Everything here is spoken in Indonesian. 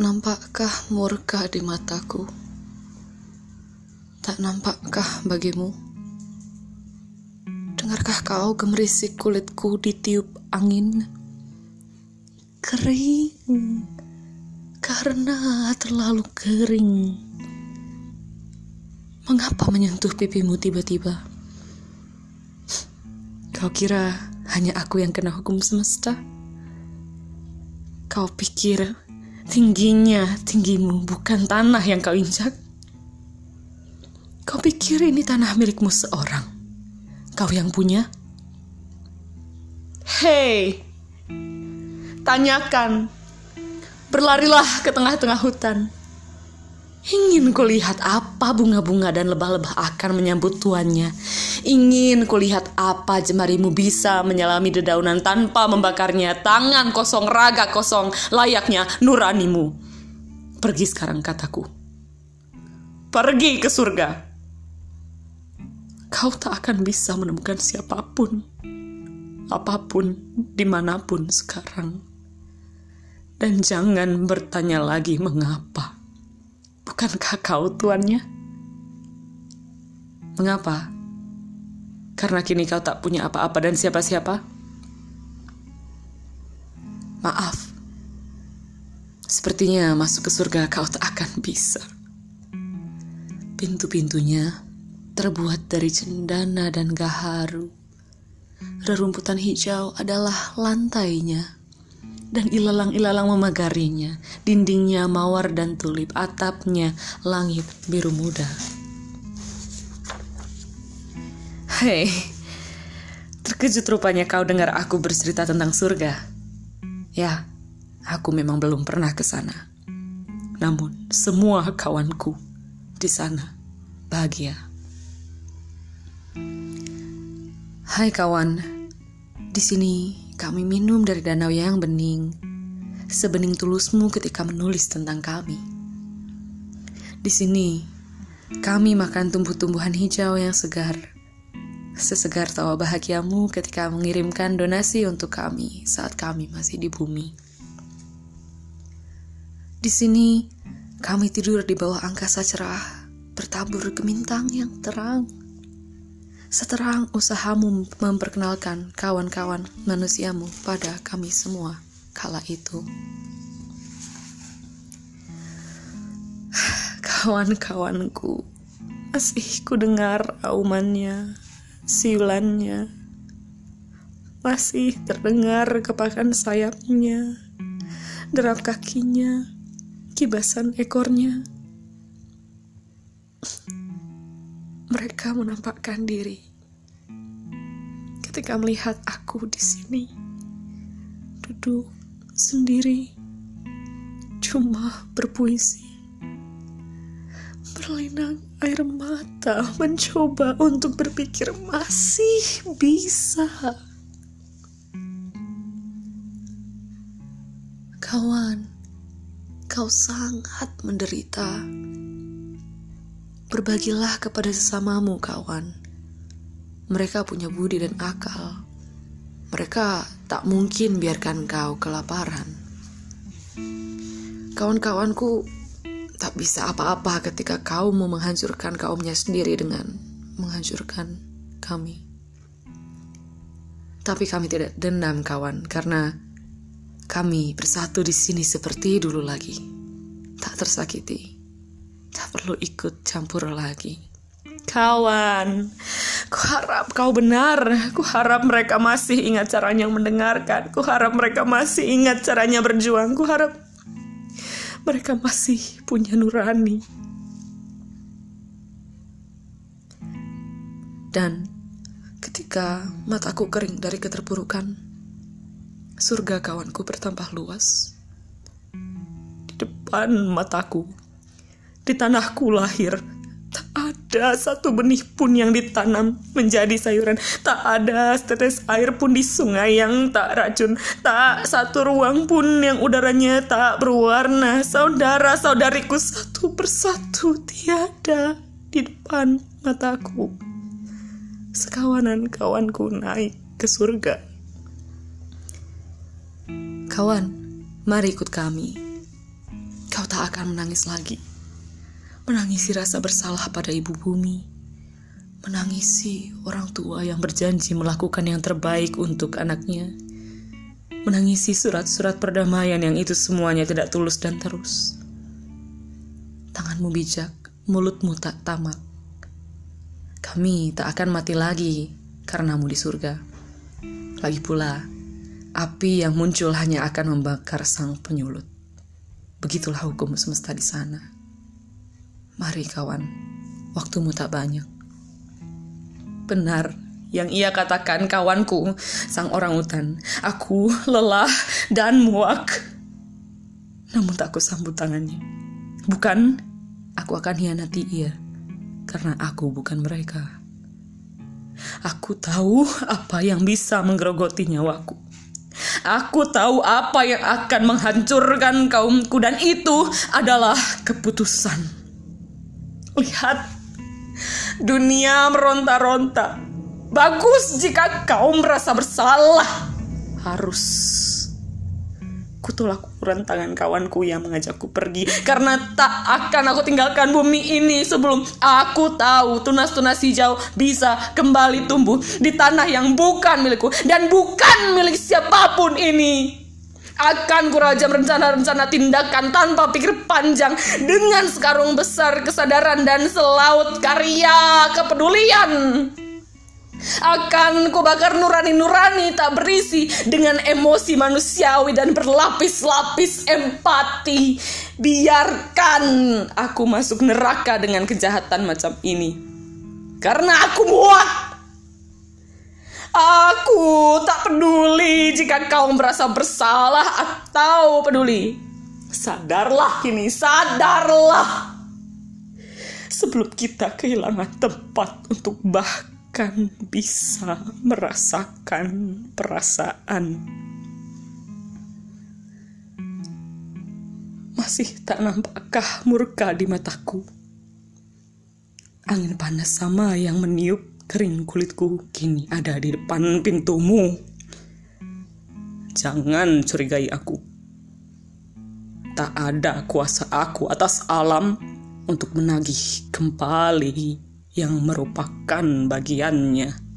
nampakkah murka di mataku? Tak nampakkah bagimu? Dengarkah kau gemerisik kulitku ditiup angin? Kering, karena terlalu kering. Mengapa menyentuh pipimu tiba-tiba? Kau kira hanya aku yang kena hukum semesta? Kau pikir tingginya tinggimu bukan tanah yang kau injak? Kau pikir ini tanah milikmu seorang? Kau yang punya? Hei, tanyakan. Berlarilah ke tengah-tengah hutan. Ingin kulihat apa bunga-bunga dan lebah-lebah akan menyambut tuannya. Ingin kulihat apa jemarimu bisa menyelami dedaunan tanpa membakarnya. Tangan kosong, raga kosong, layaknya nuranimu. Pergi sekarang kataku. Pergi ke surga. Kau tak akan bisa menemukan siapa pun. Apa pun, di mana pun sekarang. Dan jangan bertanya lagi mengapa. Bukankah kau tuannya? Mengapa? Karena kini kau tak punya apa-apa dan siapa-siapa? Maaf. Sepertinya masuk ke surga kau tak akan bisa. Pintu-pintunya terbuat dari cendana dan gaharu. Rerumputan hijau adalah lantainya dan ilalang-ilalang memagarinya. Dindingnya mawar dan tulip, atapnya langit biru muda. Hei, terkejut rupanya kau dengar aku bercerita tentang surga. Ya, aku memang belum pernah ke sana. Namun, semua kawanku di sana bahagia. Hai kawan, di sini kami minum dari danau yang bening, sebening tulusmu ketika menulis tentang kami. Di sini, kami makan tumbuh-tumbuhan hijau yang segar, sesegar tawa bahagiamu ketika mengirimkan donasi untuk kami saat kami masih di bumi. Di sini, kami tidur di bawah angkasa cerah, bertabur gemintang yang terang seterang usahamu memperkenalkan kawan-kawan manusiamu pada kami semua kala itu. Kawan-kawanku, masih ku dengar aumannya, siulannya, masih terdengar kepakan sayapnya, derap kakinya, kibasan ekornya. mereka menampakkan diri ketika melihat aku di sini duduk sendiri cuma berpuisi berlinang air mata mencoba untuk berpikir masih bisa kawan kau sangat menderita Berbagilah kepada sesamamu, kawan. Mereka punya budi dan akal. Mereka tak mungkin biarkan kau kelaparan. Kawan-kawanku tak bisa apa-apa ketika kau mau menghancurkan kaumnya sendiri dengan menghancurkan kami. Tapi kami tidak dendam, kawan, karena kami bersatu di sini seperti dulu lagi, tak tersakiti. Tak perlu ikut campur lagi. Kawan, ku harap kau benar. Ku harap mereka masih ingat caranya mendengarkan. Ku harap mereka masih ingat caranya berjuang. Ku harap mereka masih punya nurani. Dan ketika mataku kering dari keterpurukan, surga kawanku bertambah luas. Di depan mataku di tanahku lahir. Ada satu benih pun yang ditanam menjadi sayuran. Tak ada setetes air pun di sungai yang tak racun. Tak satu ruang pun yang udaranya tak berwarna. Saudara-saudariku satu persatu tiada di depan mataku. Sekawanan kawanku naik ke surga. Kawan, mari ikut kami tak akan menangis lagi. Menangisi rasa bersalah pada ibu bumi. Menangisi orang tua yang berjanji melakukan yang terbaik untuk anaknya. Menangisi surat-surat perdamaian yang itu semuanya tidak tulus dan terus. Tanganmu bijak, mulutmu tak tamak. Kami tak akan mati lagi karenamu di surga. Lagi pula, api yang muncul hanya akan membakar sang penyulut. Begitulah hukum semesta di sana. Mari kawan, waktumu tak banyak. Benar yang ia katakan kawanku, sang orang utan. Aku lelah dan muak. Namun tak aku sambut tangannya. Bukan, aku akan hianati ia. Karena aku bukan mereka. Aku tahu apa yang bisa menggerogoti nyawaku. Aku tahu apa yang akan menghancurkan kaumku dan itu adalah keputusan. Lihat, dunia meronta-ronta. Bagus jika kau merasa bersalah. Harus Kutolak tangan kawanku yang mengajakku pergi karena tak akan aku tinggalkan bumi ini sebelum aku tahu tunas-tunas hijau bisa kembali tumbuh di tanah yang bukan milikku dan bukan milik siapa pun ini. Akan kurajam rencana-rencana tindakan tanpa pikir panjang dengan sekarung besar kesadaran dan selaut karya kepedulian akan kubakar nurani-nurani tak berisi dengan emosi manusiawi dan berlapis-lapis empati. Biarkan aku masuk neraka dengan kejahatan macam ini. Karena aku muak. Aku tak peduli jika kau merasa bersalah atau peduli. Sadarlah kini, sadarlah. Sebelum kita kehilangan tempat untuk bah akan bisa merasakan perasaan. Masih tak nampakkah murka di mataku? Angin panas sama yang meniup kering kulitku kini ada di depan pintumu. Jangan curigai aku. Tak ada kuasa aku atas alam untuk menagih kembali yang merupakan bagiannya.